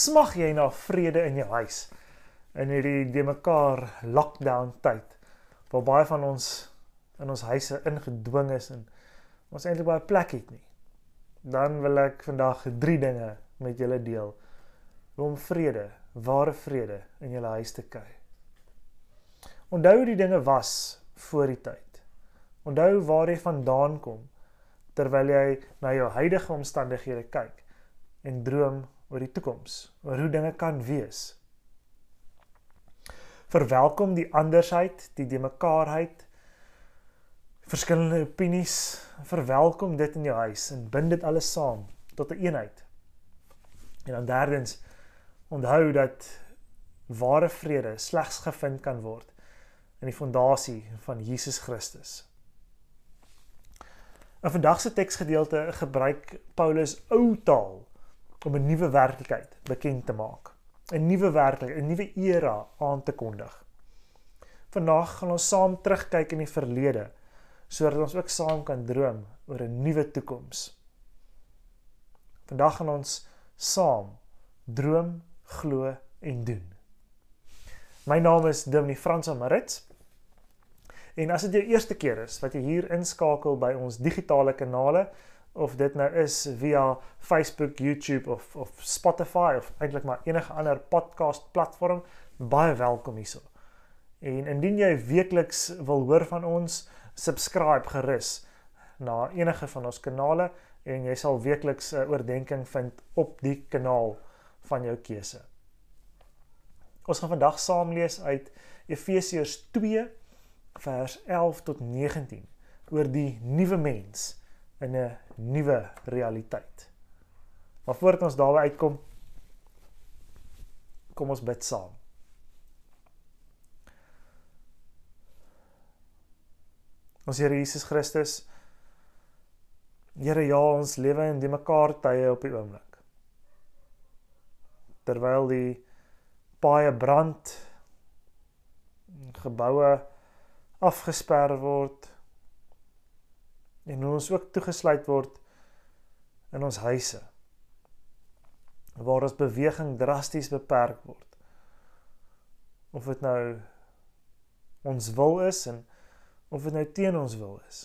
Smag jy na vrede in jou huis in hierdie de mekaar lockdown tyd waar baie van ons in ons huise ingedwing is en ons eintlik baie plek het nie. Dan wil ek vandag drie dinge met julle deel om vrede, ware vrede in julle huis te kry. Onthou die dinge was voor die tyd. Onthou waar jy vandaan kom terwyl jy na jou huidige omstandighede kyk en droom oor die toekoms, oor hoe dinge kan wees. Verwelkom die andersheid, die de mekaarheid, verskillende opinies, verwelkom dit in jou huis en bind dit alles saam tot 'n een eenheid. En dan derdens, onthou dat ware vrede slegs gevind kan word in die fondasie van Jesus Christus. In vandag se teksgedeelte gebruik Paulus ou taal om 'n nuwe werklikheid bekend te maak. 'n Nuwe werklikheid, 'n nuwe era aan te kondig. Vandag gaan ons saam terugkyk in die verlede sodat ons ook saam kan droom oor 'n nuwe toekoms. Vandag gaan ons saam droom, glo en doen. My naam is Dominee Fransa Marits. En as dit jou eerste keer is wat jy hier inskakel by ons digitale kanale of dit nou is via Facebook, YouTube of of Spotify of eintlik maar enige ander podcast platform, baie welkom hierso. En indien jy weekliks wil hoor van ons, subscribe gerus na enige van ons kanale en jy sal weekliks 'n oordeenking vind op die kanaal van jou keuse. Ons gaan vandag saam lees uit Efesiërs 2 vers 11 tot 19 oor die nuwe mens in 'n nuwe realiteit. Maar voordat ons daarby uitkom, kom ons bid saam. Ons Here Jesus Christus, Here ja, ons lewe in die mekaar tye op die oomblik. Terwyl die paaie brand, geboue afgesper word en ons ook toegesluit word in ons huise waar ons beweging drasties beperk word. Of dit nou ons wil is en of dit nou teen ons wil is.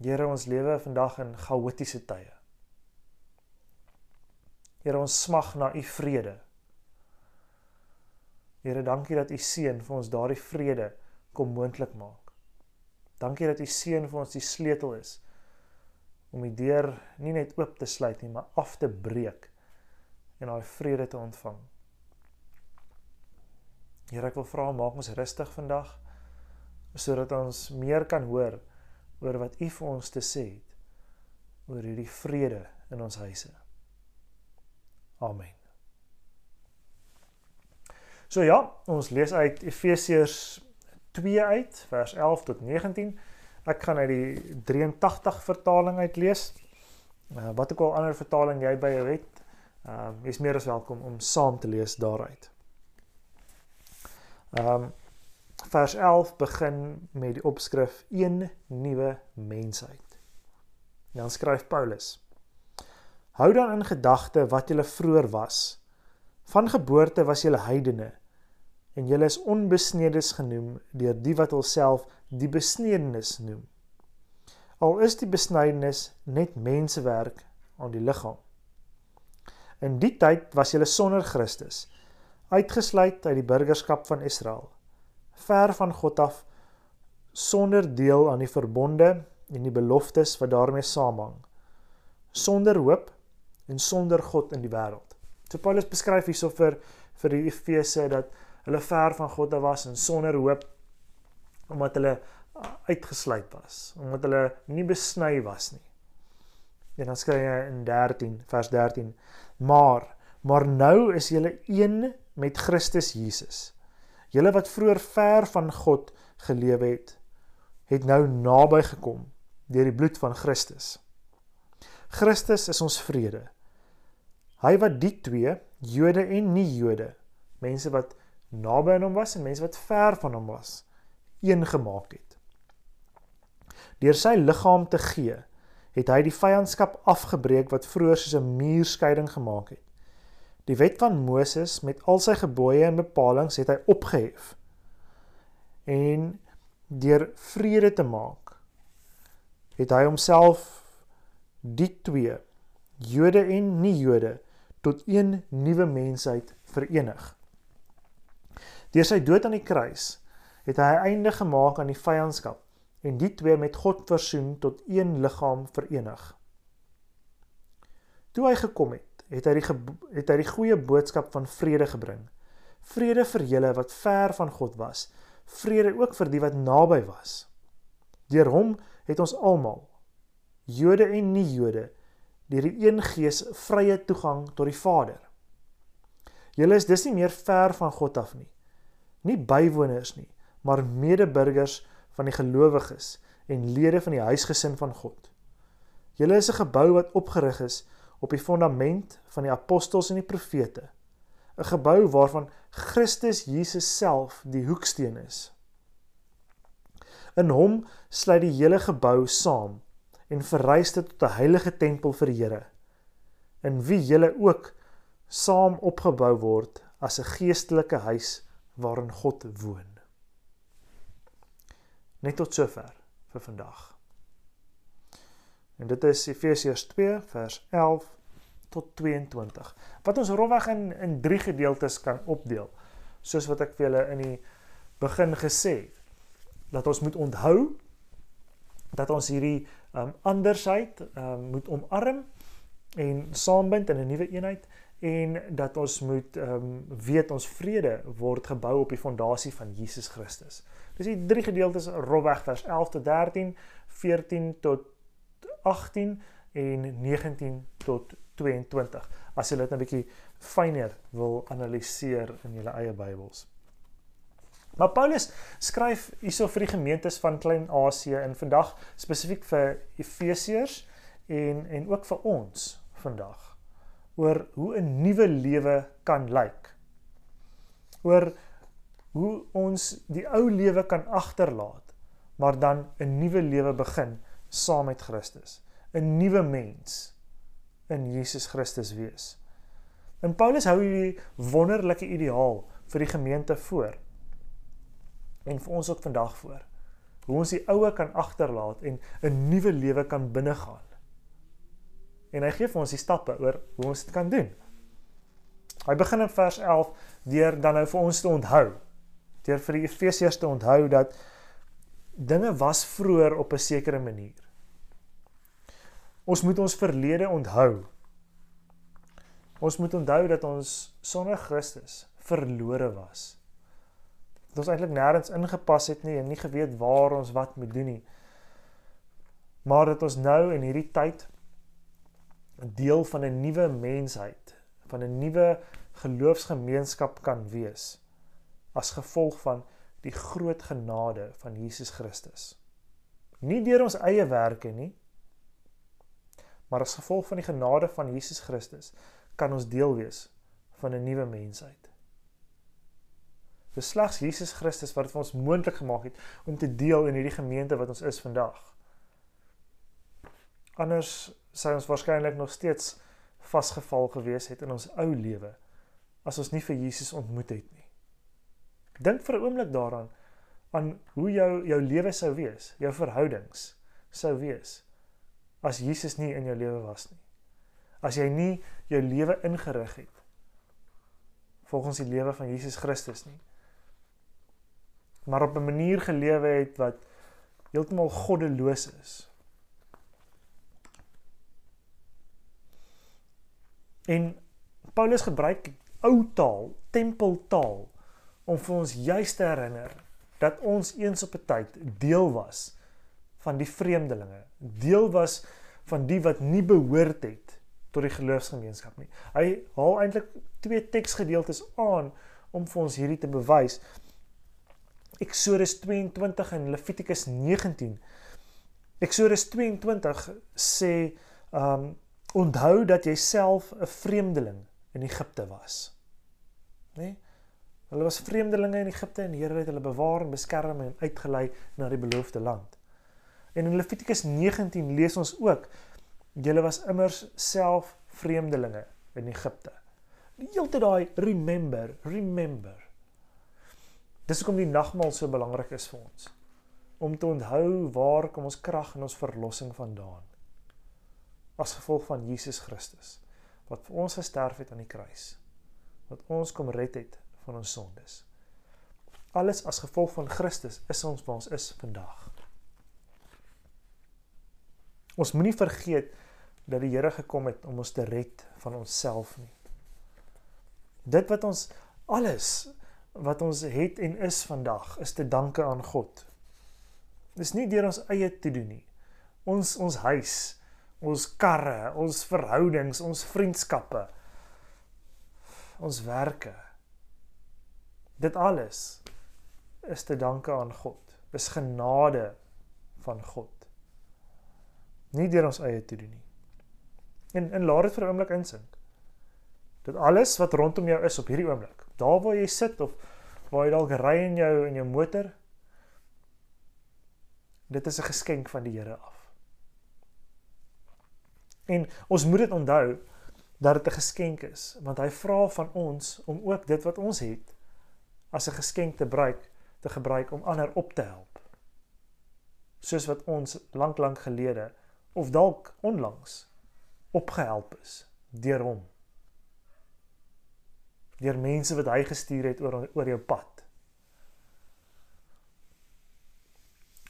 Here ons lewe vandag in chaotiese tye. Here ons smag na u vrede. Here dankie dat u seun vir ons daardie vrede kom moontlik maak. Dankie dat u seun vir ons die sleutel is om die deur nie net oop te sluit nie, maar af te breek en daai vrede te ontvang. Here, ek wil vra maak ons rustig vandag sodat ons meer kan hoor oor wat u vir ons te sê het oor hierdie vrede in ons huise. Amen. So ja, ons lees uit Efesiërs 2 uit vers 11 tot 19. Ek gaan uit die 83 vertaling uit lees. Uh, wat ook al ander vertaling jy by jou het, ehm uh, is meer as welkom om saam te lees daaruit. Ehm um, vers 11 begin met die opskrif een nuwe mensheid. Dan skryf Paulus: Hou dan in gedagte wat julle vroeër was. Van geboorte was julle heidene en julle is onbesnedes genoem deur die wat hulself die besnedenis noem. Al is die besnydenis net mensewerk aan die liggaam. In die tyd was julle sonder Christus, uitgesluit uit die burgerskap van Israel, ver van God af, sonder deel aan die verbonde en die beloftes wat daarmee saamhang, sonder hoop en sonder God in die wêreld. So Paulus beskryf hierso vir vir die Efese dat hulle ver van God af was en sonder hoop omdat hulle uitgesluit was, omdat hulle nie besny was nie. En dan skryf hy in 13 vers 13: Maar maar nou is julle een met Christus Jesus. Julle wat vroeër ver van God gelewe het, het nou naby gekom deur die bloed van Christus. Christus is ons vrede. Hy wat die twee, Jode en nie Jode, mense wat naby aan hom was en mense wat ver van hom was, een gemaak het. Deur sy liggaam te gee, het hy die vyandskap afgebreek wat vroeër soos 'n muurskeiding gemaak het. Die wet van Moses met al sy gebooie en bepalinge het hy opgehef. En deur vrede te maak, het hy homself die twee Jode en nie Jode tot een nuwe mensheid verenig. Deur sy dood aan die kruis het hy 'n einde gemaak aan die vyandskap en die twee met God versoen tot een liggaam verenig. Toe hy gekom het, het hy die het hy die goeie boodskap van vrede gebring. Vrede vir julle wat ver van God was, vrede ook vir die wat naby was. Deur hom het ons almal, Jode en nie Jode, deur die een Gees vrye toegang tot die Vader. Julle is dus nie meer ver van God af nie. Nie bywoners nie, maar medeburgers van die gelowiges en lede van die huisgesin van God. Julle is 'n gebou wat opgerig is op die fondament van die apostels en die profete. 'n Gebou waarvan Christus Jesus self die hoeksteen is. In hom sluit die hele gebou saam en verrys dit tot 'n heilige tempel vir die Here, in wie julle ook saam opgebou word as 'n geestelike huis waarin God woon. Net tot sover vir vandag. En dit is Efesiërs 2 vers 11 tot 22. Wat ons rofweg in in drie gedeeltes kan opdeel. Soos wat ek vir julle in die begin gesê het dat ons moet onthou dat ons hierdie um andersheid um moet omarm en saambind in 'n nuwe eenheid en dat ons moet um weet ons vrede word gebou op die fondasie van Jesus Christus. Dis die drie gedeeltes rofweg vers 11 tot 13, 14 tot 18 en 19 tot 22. As jy dit 'n bietjie fyner wil analiseer in jou eie Bybels. Maar Paulus skryf hierso vir die gemeentes van Klein-Asië en vandag spesifiek vir Efesiërs en en ook vir ons vandag oor hoe 'n nuwe lewe kan lyk. Oor hoe ons die ou lewe kan agterlaat, maar dan 'n nuwe lewe begin saam met Christus, 'n nuwe mens in Jesus Christus wees. En Paulus hou hierdie wonderlike ideaal vir die gemeente voor en vir ons ook vandag voor. Hoe ons die oue kan agterlaat en 'n nuwe lewe kan binnegaan. En hy gee vir ons die stappe oor hoe ons dit kan doen. Hy begin in vers 11 deur dan nou vir ons te onthou deur vir die Efesiërs te onthou dat dinge was vroeër op 'n sekere manier. Ons moet ons verlede onthou. Ons moet onthou dat ons sonder Christus verlore was. Dat ons eintlik nêrens ingepas het nie en nie geweet waar ons wat moet doen nie. Maar dat ons nou in hierdie tyd deel van 'n nuwe mensheid, van 'n nuwe geloofsgemeenskap kan wees as gevolg van die groot genade van Jesus Christus. Nie deur ons eie werke nie, maar as gevolg van die genade van Jesus Christus kan ons deel wees van 'n nuwe mensheid. Dis slegs Jesus Christus wat dit vir ons moontlik gemaak het om te deel in hierdie gemeente wat ons is vandag. Anders sou ons waarskynlik nog steeds vasgeval gewees het in ons ou lewe as ons nie vir Jesus ontmoet het nie. Dink vir 'n oomblik daaraan aan hoe jou jou lewe sou wees, jou verhoudings sou wees as Jesus nie in jou lewe was nie. As jy nie jou lewe ingerig het volgens die lewe van Jesus Christus nie. Maar op 'n manier gelewe het wat heeltemal goddeloos is. En Paulus gebruik ou taal, tempeltaal om vir ons juis te herinner dat ons eens op 'n tyd deel was van die vreemdelinge, deel was van die wat nie behoort het tot die geloofsgemeenskap nie. Hy haal eintlik twee teksgedeeltes aan om vir ons hierdie te bewys. Eksodus 22 en Levitikus 19. Eksodus 22 sê um onthou dat jy self 'n vreemdeling in Egipte was. Né? Nee? Hulle was vreemdelinge in Egipte en die Here het hulle bewaar en beskerm en uitgelei na die beloofde land. En in Levitikus 19 lees ons ook: "Julle was immers self vreemdelinge in Egipte. Die hele tyd daai remember, remember. Dis hoekom die nagmaal so belangrik is vir ons. Om te onthou waar kom ons krag en ons verlossing vandaan. As gevolg van Jesus Christus wat vir ons gesterf het aan die kruis. Wat ons kom red het van ons sondes. Alles as gevolg van Christus is ons waar ons is vandag. Ons moenie vergeet dat die Here gekom het om ons te red van onsself nie. Dit wat ons alles wat ons het en is vandag is te danke aan God. Dis nie deur ons eie te doen nie. Ons ons huis, ons karre, ons verhoudings, ons vriendskappe, ons werke. Dit alles is te danke aan God. Dis genade van God. Nie deur ons eie te doen nie. En en laat dit vir 'n oomblik insink. Dit alles wat rondom jou is op hierdie oomblik. Daar waar jy sit of waar jy dalk ry in jou in jou motor. Dit is 'n geskenk van die Here af. En ons moet dit onthou dat dit 'n geskenk is, want hy vra van ons om ook dit wat ons het as 'n geskenk te gebruik, te gebruik om ander op te help. Soos wat ons lank lank gelede of dalk onlangs opgehelp is deur hom. Deur mense wat hy gestuur het oor oor jou pad.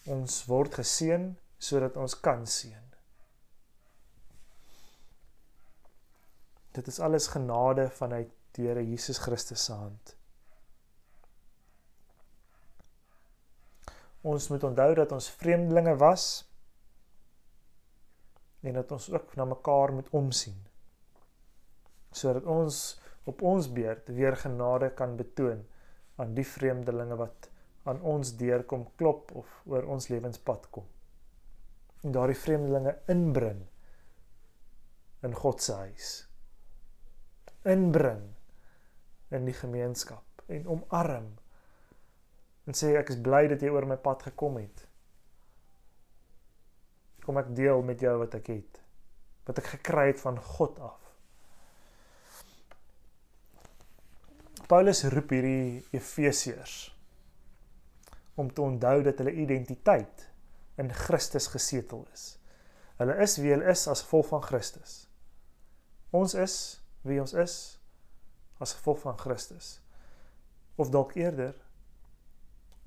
Ons word geseën sodat ons kan seën. Dit is alles genade vanuit die Here Jesus Christus se hand. Ons moet onthou dat ons vreemdelinge was en dat ons ook na mekaar moet omsien sodat ons op ons beurt weer genade kan betoon aan die vreemdelinge wat aan ons deurkom klop of oor ons lewenspad kom en daardie vreemdelinge inbring in God se huis inbring in die gemeenskap en omarm en sê ek is bly dat jy oor my pad gekom het kom ek deel met jou wat ek het wat ek gekry het van God af. Paulus roep hierdie Efesiërs om te onthou dat hulle identiteit in Christus gesetel is. Hulle is wie hulle is as gevolg van Christus. Ons is wie ons is as gevolg van Christus. Of dalk eerder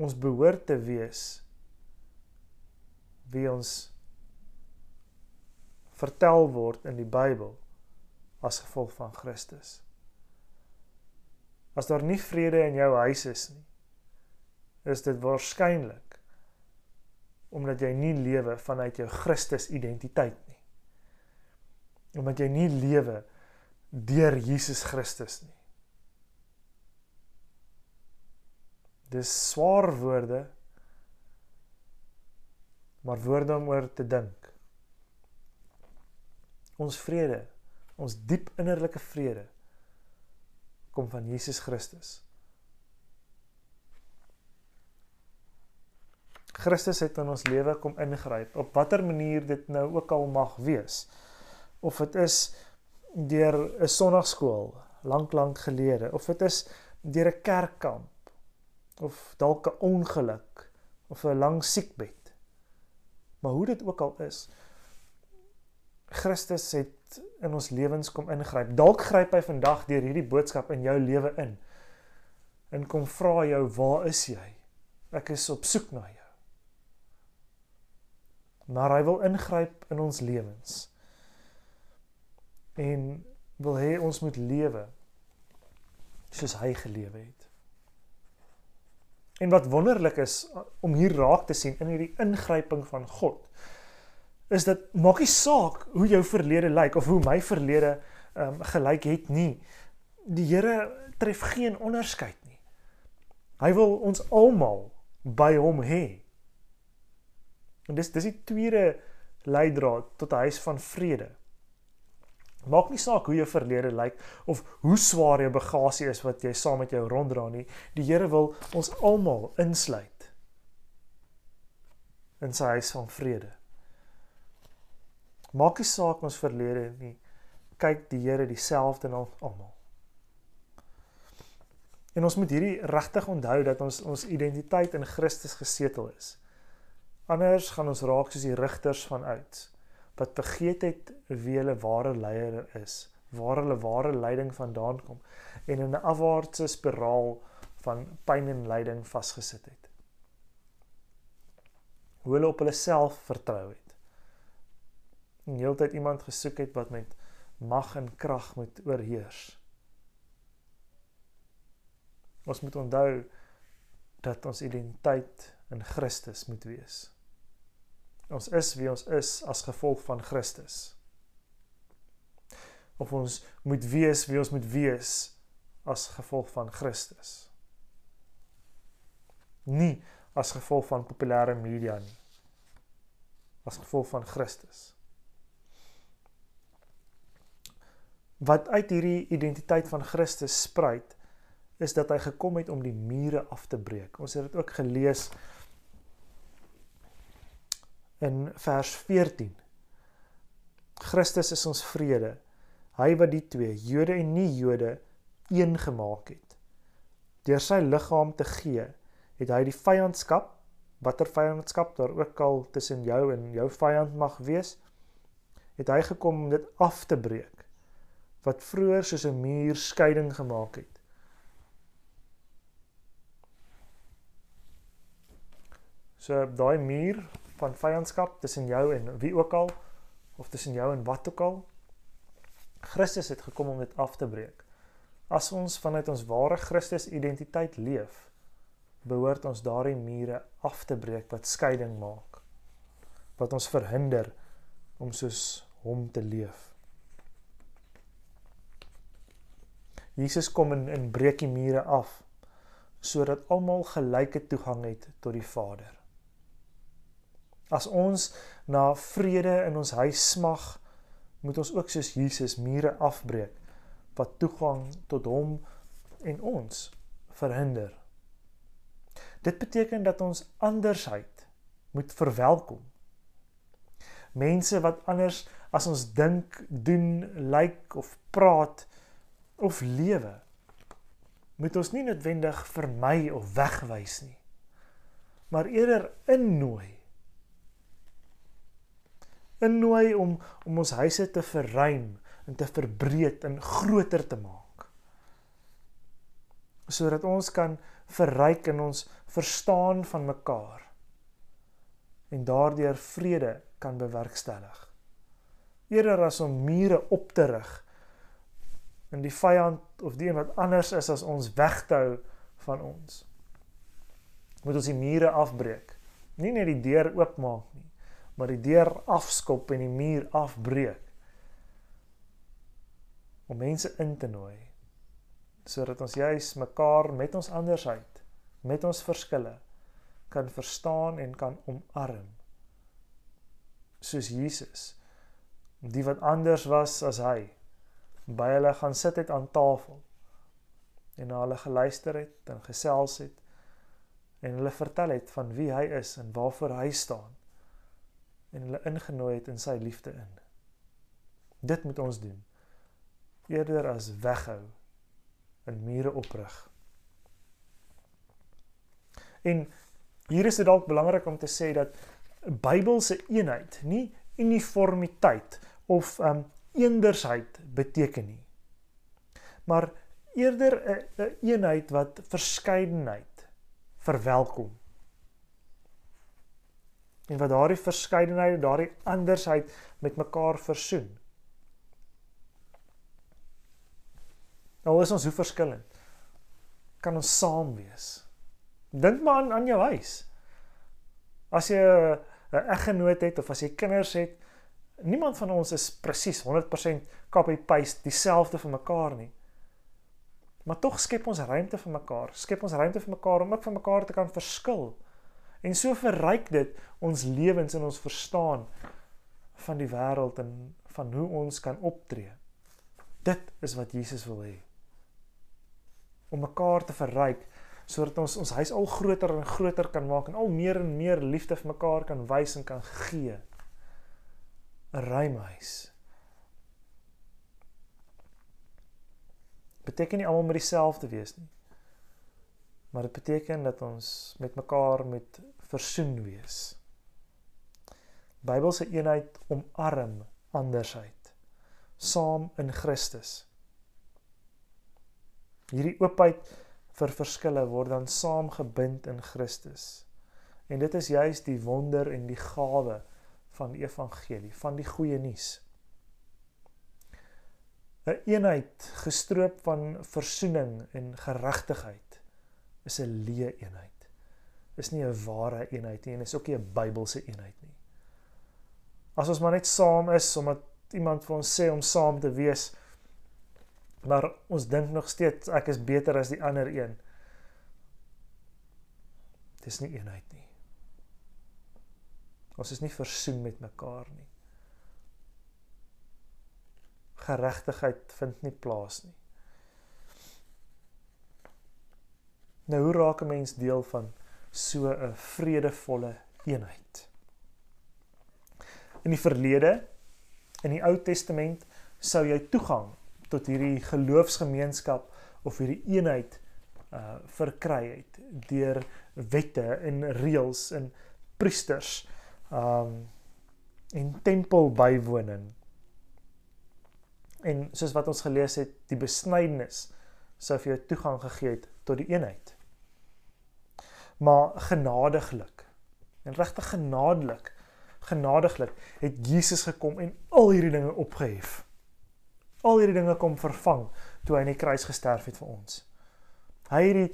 ons behoort te wees wie ons vertel word in die Bybel as gevolg van Christus. As daar nie vrede in jou huis is nie, is dit waarskynlik omdat jy nie lewe vanuit jou Christus identiteit nie. Omdat jy nie lewe deur Jesus Christus nie. Dis swaar woorde maar woorde om oor te dink ons vrede, ons diep innerlike vrede kom van Jesus Christus. Christus het in ons lewe kom ingryp op watter manier dit nou ook al mag wees. Of dit is deur 'n sonnaarskool lank lank gelede of dit is deur 'n kerkkamp of dalk 'n ongeluk of 'n lang siekbed. Maar hoe dit ook al is, Christus het in ons lewens kom ingryp. Dalk gryp hy vandag deur hierdie boodskap in jou lewe in. En kom vra jou, "Waar is jy? Ek is op soek na jou." Maar hy wil ingryp in ons lewens. En wil hê ons moet lewe soos hy gelewe het. En wat wonderlik is om hier raak te sien in hierdie ingryping van God is dat maak nie saak hoe jou verlede lyk of hoe my verlede um, gelyk het nie. Die Here tref geen onderskeid nie. Hy wil ons almal by hom hê. En dis dis die tweede leidraad tot 'n huis van vrede. Maak nie saak hoe jou verlede lyk of hoe swaar jou bagasie is wat jy saam met jou ronddra nie. Die Here wil ons almal insluit in sy huis van vrede. Maak nie saak ons verlede nie. Kyk die Here dieselfde na almal. En ons moet hierdie regtig onthou dat ons ons identiteit in Christus gesetel is. Anders gaan ons raak soos die rigters van ouds wat vergeet het wie hulle ware leier is, waar hulle ware lyding vandaan kom en in 'n afwaartse spiraal van pyn en lyding vasgesit het. Hoe hulle op hulle self vertrou het. En heeltyd iemand gesoek het wat met mag en krag moet oorheers. Ons moet onthou dat ons identiteit in Christus moet wees. Ons is wie ons is as gevolg van Christus. Of ons moet wees wie ons moet wees as gevolg van Christus. Nie as gevolg van populêre media nie. As gevolg van Christus. Wat uit hierdie identiteit van Christus spruit, is dat hy gekom het om die mure af te breek. Ons het dit ook gelees in vers 14. Christus is ons vrede. Hy wat die twee, Jode en nie Jode, een gemaak het. Deur sy liggaam te gee, het hy die vyandskap, watter vyandskap daar ook al tussen jou en jou vyand mag wees, het hy gekom om dit af te breek wat vroeër soos 'n muur skeiding gemaak het. So daai muur van vyandskap tussen jou en wie ook al of tussen jou en wat ook al. Christus het gekom om dit af te breek. As ons vanuit ons ware Christus identiteit leef, behoort ons daardie mure af te breek wat skeiding maak. Wat ons verhinder om soos hom te leef. Jesus kom en in breek die mure af sodat almal gelyke toegang het tot die Vader. As ons na vrede in ons huis smag, moet ons ook soos Jesus mure afbreek wat toegang tot hom en ons verhinder. Dit beteken dat ons andersheid moet verwelkom. Mense wat anders as ons dink, doen, lyk like of praat of lewe, moet ons nie noodwendig vermy of wegwys nie, maar eerder innooi innooi om om ons huise te verruim en te verbreek en groter te maak. Sodat ons kan verryk in ons verstaan van mekaar en daardeur vrede kan bewerkstellig. Eerder as om mure op te rig en die vyand of die een wat anders is as ons weghou van ons. Moet ons die mure afbreek. Nie net die deur oopmaak nie, maar die deur afskop en die muur afbreek om mense in te nooi sodat ons juis mekaar met ons andersheid met ons verskille kan verstaan en kan omarm. Soos Jesus die wat anders was as hy by hulle gaan sit het aan tafel en na hulle geluister het en gesels het en hulle vertel het van wie hy is en waarvoor hy staan en hulle ingenooi het in sy liefde in. Dit moet ons doen. Eerder as weghou en mure oprig. En hier is dit dalk belangrik om te sê dat Bybelse eenheid nie uniformiteit of um eendersheid beteken nie. Maar eerder 'n een eenheid wat verskeidenheid verwelkom en wat daardie verskeidenheid, daardie andersheid met mekaar versoen. Nou is ons hoe verskillend. Kan ons saam wees? Dink maar aan aan jou huis. As jy 'n eggenoot het of as jy kinders het, niemand van ons is presies 100% copy paste dieselfde vir mekaar nie. Maar tog skep ons ruimte vir mekaar. Skep ons ruimte vir mekaar om ook vir mekaar te kan verskil. En so verryk dit ons lewens en ons verstaan van die wêreld en van hoe ons kan optree. Dit is wat Jesus wil hê. Om mekaar te verryk sodat ons ons huis al groter en groter kan maak en al meer en meer liefde vir mekaar kan wys en kan gee. 'n Ruim huis. Beteken nie almal met dieselfde wees nie. Maar dit beteken dat ons met mekaar moet versoen wees. Bybelse eenheid omarm andersheid saam in Christus. Hierdie oopheid vir verskille word dan saamgebind in Christus. En dit is juis die wonder en die gawe van die evangelie, van die goeie nuus. 'n een eenheid gestroop van versoening en geregtigheid is 'n leë eenheid. Is nie 'n ware eenheid nie en is ook nie 'n Bybelse eenheid nie. As ons maar net saam is omdat iemand vir ons sê om saam te wees, maar ons dink nog steeds ek is beter as die ander een. Dis nie eenheid nie. Ons is nie versoen met mekaar nie. Geregtigheid vind nie plaas nie. Nou hoe raak 'n mens deel van so 'n vredevolle eenheid? In die verlede in die Ou Testament sou jy toegang tot hierdie geloofsgemeenskap of hierdie eenheid uh verkry het deur wette en reëls en priesters um en tempelbywoning. En soos wat ons gelees het, die besnydenis sou vir jou toegang gegee het tot die eenheid. Maar genadiglik en regtig genadelik, genadiglik het Jesus gekom en al hierdie dinge opgehef al hierdie dinge kom vervang toe hy aan die kruis gesterf het vir ons. Hy het die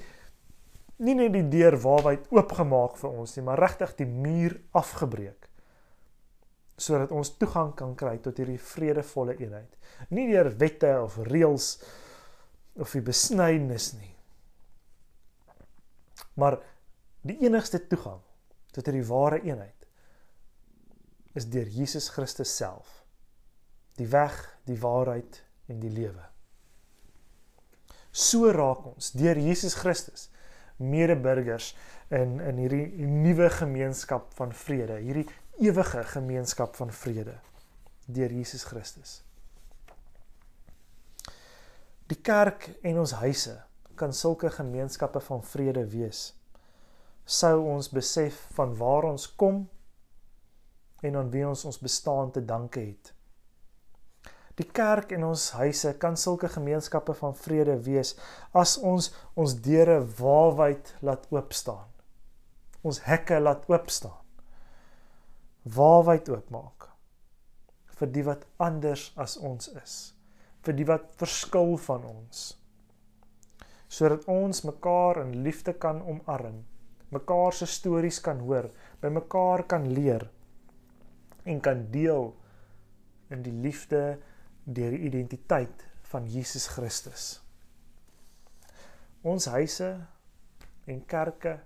nie net die deur waarwyd oopgemaak vir ons nie, maar regtig die muur afgebreek sodat ons toegang kan kry tot hierdie vredevolle eenheid. Nie deur wette of reëls of die besnydenis nie. Maar die enigste toegang tot hierdie ware eenheid is deur Jesus Christus self die weg, die waarheid en die lewe. So raak ons deur Jesus Christus medeburgers in in hierdie nuwe gemeenskap van vrede, hierdie ewige gemeenskap van vrede deur Jesus Christus. Die kerk en ons huise kan sulke gemeenskappe van vrede wees. Sou ons besef van waar ons kom en aan wie ons ons bestaan te danke het. Die kerk en ons huise kan sulke gemeenskappe van vrede wees as ons ons deure waarwyd laat oop staan. Ons hekke laat oop staan. Waarwyd oopmaak vir die wat anders as ons is, vir die wat verskil van ons. Sodat ons mekaar in liefde kan omarm, mekaar se stories kan hoor, by mekaar kan leer en kan deel in die liefde deur die identiteit van Jesus Christus. Ons huise en kerke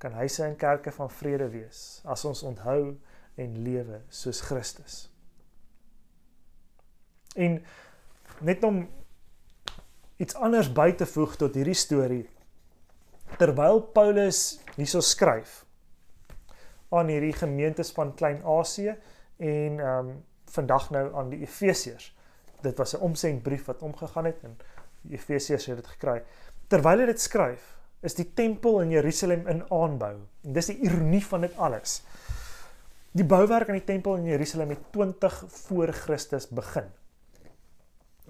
kan huise en kerke van vrede wees as ons onthou en lewe soos Christus. En net om iets anders by te voeg tot hierdie storie terwyl Paulus hierso skryf aan hierdie gemeentes van Klein-Asië en ehm um, vandag nou aan die Efesiërs. Dit was 'n omsendbrief wat omgegaan het en die Efesiërs het dit gekry. Terwyl hy dit skryf, is die tempel in Jerusalem in aanbou. En dis die ironie van dit alles. Die bouwerk aan die tempel in Jerusalem het 20 voor Christus begin.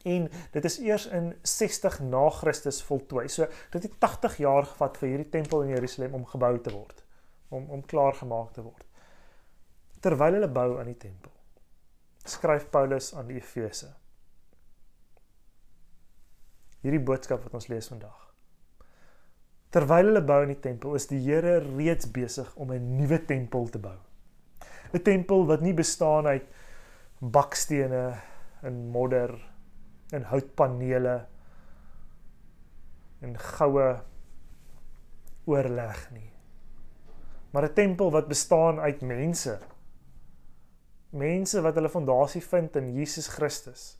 En dit is eers in 60 na Christus voltooi. So dit het 80 jaar gevat vir hierdie tempel in Jerusalem om gebou te word, om om klaar gemaak te word. Terwyl hulle bou aan die tempel skryf Paulus aan die Efese. Hierdie boodskap wat ons lees vandag. Terwyl hulle bou in die tempel, is die Here reeds besig om 'n nuwe tempel te bou. 'n Tempel wat nie bestaan uit bakstene en modder en houtpanele en goue oorleg nie. Maar 'n tempel wat bestaan uit mense mense wat hulle fondasie vind in Jesus Christus.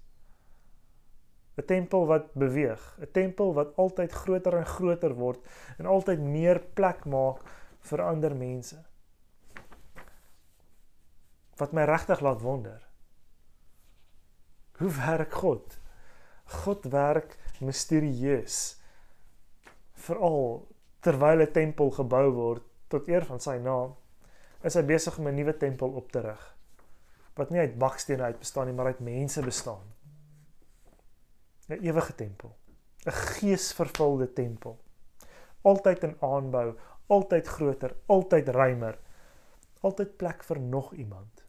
'n Tempel wat beweeg, 'n tempel wat altyd groter en groter word en altyd meer plek maak vir ander mense. Wat my regtig laat wonder. Hoe werk God? God werk misterieus veral terwyl 'n tempel gebou word tot eer van sy naam, is hy besig om 'n nuwe tempel op te rig wat nie uit bakstene uit bestaan nie, maar uit mense bestaan. 'n Ewige tempel, 'n geesvervulde tempel. Altyd in aanbou, altyd groter, altyd ruimer, altyd plek vir nog iemand.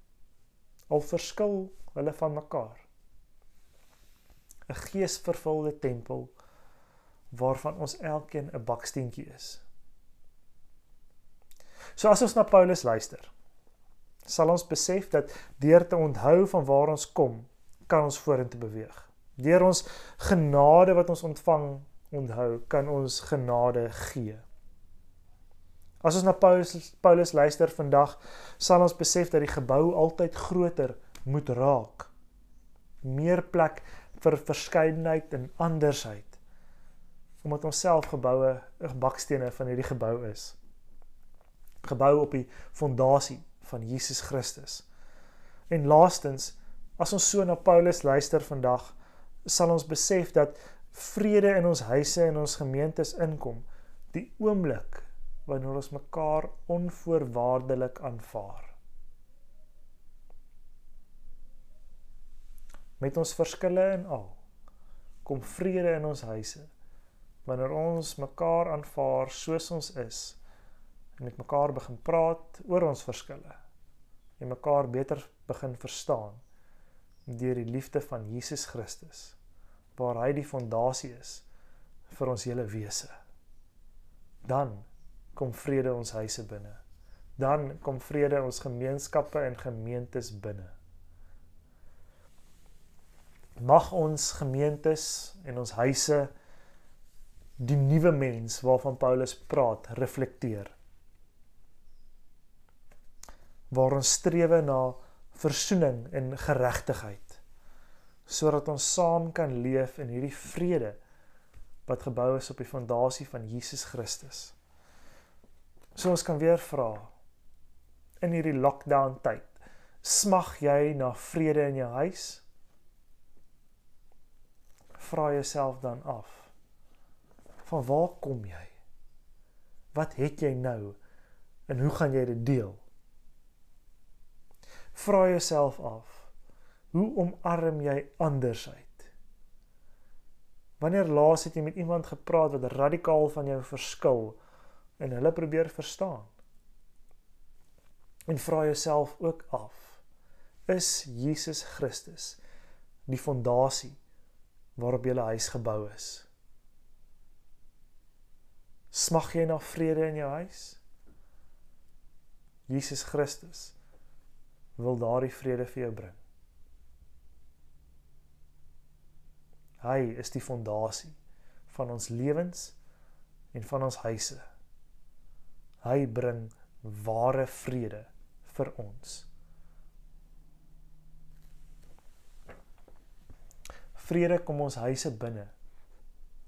Al verskil hulle van mekaar. 'n Geesvervulde tempel waarvan ons elkeen 'n baksteentjie is. So as ons na Paulus luister, sal ons besef dat deur te onthou van waar ons kom, kan ons vorentoe beweeg. Deur ons genade wat ons ontvang onthou, kan ons genade gee. As ons na Paulus Paulus luister vandag, sal ons besef dat die gebou altyd groter moet raak. Meer plek vir verskeidenheid en andersheid omdat ons self geboue, bakstene van hierdie gebou is. Gebou op die fondasie van Jesus Christus. En laastens, as ons so na Paulus luister vandag, sal ons besef dat vrede in ons huise en ons gemeentes inkom die oomblik wanneer ons mekaar onvoorwaardelik aanvaar. Met ons verskille en al kom vrede in ons huise wanneer ons mekaar aanvaar soos ons is en met mekaar begin praat oor ons verskille en mekaar beter begin verstaan deur die liefde van Jesus Christus waar hy die fondasie is vir ons hele wese. Dan kom vrede ons huise binne dan kom vrede ons gemeenskappe en gemeentes binne mag ons gemeentes en ons huise die nuwe mens waarvan Paulus praat reflekteer. Waar ons strewe na versoening en geregtigheid sodat ons saam kan leef in hierdie vrede wat gebou is op die fondasie van Jesus Christus. So ons kan weer vra in hierdie lockdown tyd, smag jy na vrede in jou huis? Vra jouself dan af van waar kom jy? Wat het jy nou en hoe gaan jy dit deel? Vra jouself af, hoe omarm jy andersheid? Wanneer laas het jy met iemand gepraat wat radikaal van jou verskil en hulle probeer verstaan? En vra jouself ook af, is Jesus Christus die fondasie waarop jou huis gebou is? Smag jy na vrede in jou huis? Jesus Christus wil daardie vrede vir jou bring. Hy is die fondasie van ons lewens en van ons huise. Hy bring ware vrede vir ons. Vrede kom ons huise binne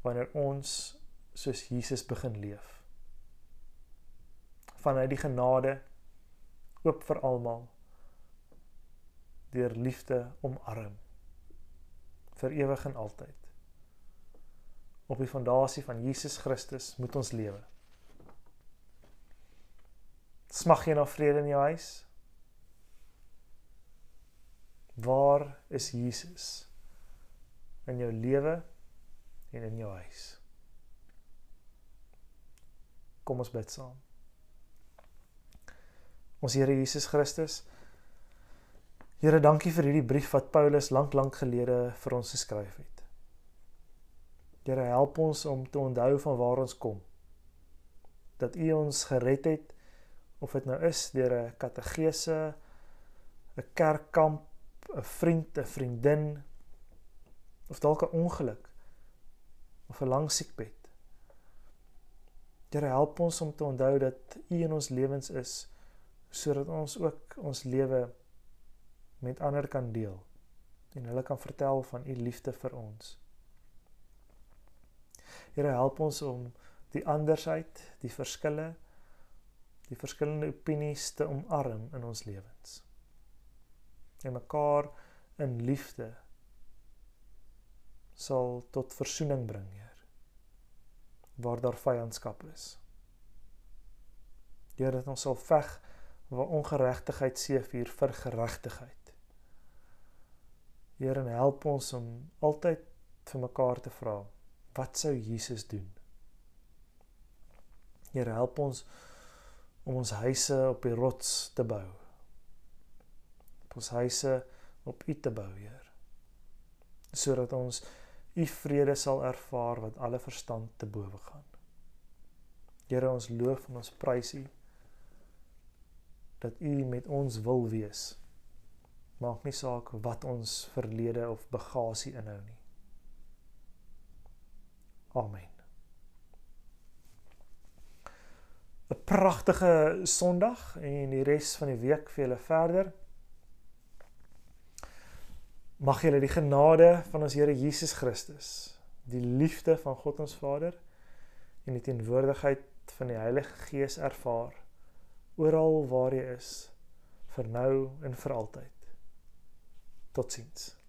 wanneer ons soos Jesus begin leef. Vanuit die genade oop vir almal deur liefde omarm vir ewig en altyd. Op die fondasie van Jesus Christus moet ons lewe. Smag jy na vrede in jou huis? Waar is Jesus in jou lewe en in jou huis? Kom ons bid saam. Ons Here Jesus Christus. Here, dankie vir hierdie brief wat Paulus lank lank gelede vir ons geskryf het. Here, help ons om te onthou van waar ons kom. Dat U ons gered het of dit nou is deur 'n kategese, 'n kerkkamp, 'n vriend, 'n vriendin of dalk 'n ongeluk of 'n lang siekbed. Here help ons om te onthou dat U in ons lewens is sodat ons ook ons lewe met ander kan deel en hulle kan vertel van U liefde vir ons. Here help ons om die andersheid, die verskille, die verskillende opinies te omarm in ons lewens. En mekaar in liefde sal tot verzoening bring, Heer. waar daar vyandskap is. Here dat ons sal veg waar ongeregtigheid seëvier vir geregtigheid. Here help ons om altyd vir mekaar te vra, wat sou Jesus doen? Here help ons om ons huise op die rots te bou. Op ons huise op U te bou, Heer. Sodat ons U vrede sal ervaar wat alle verstand te bowe gaan. Here ons loof en ons prys U dat U met ons wil wees. Maak nie saak wat ons verlede of bagasie inhou nie. Amen. 'n Pragtige Sondag en die res van die week vir julle verder. Mag julle die genade van ons Here Jesus Christus, die liefde van God ons Vader en die teenwoordigheid van die Heilige Gees ervaar oral waar jy is vir nou en vir altyd. Totsiens.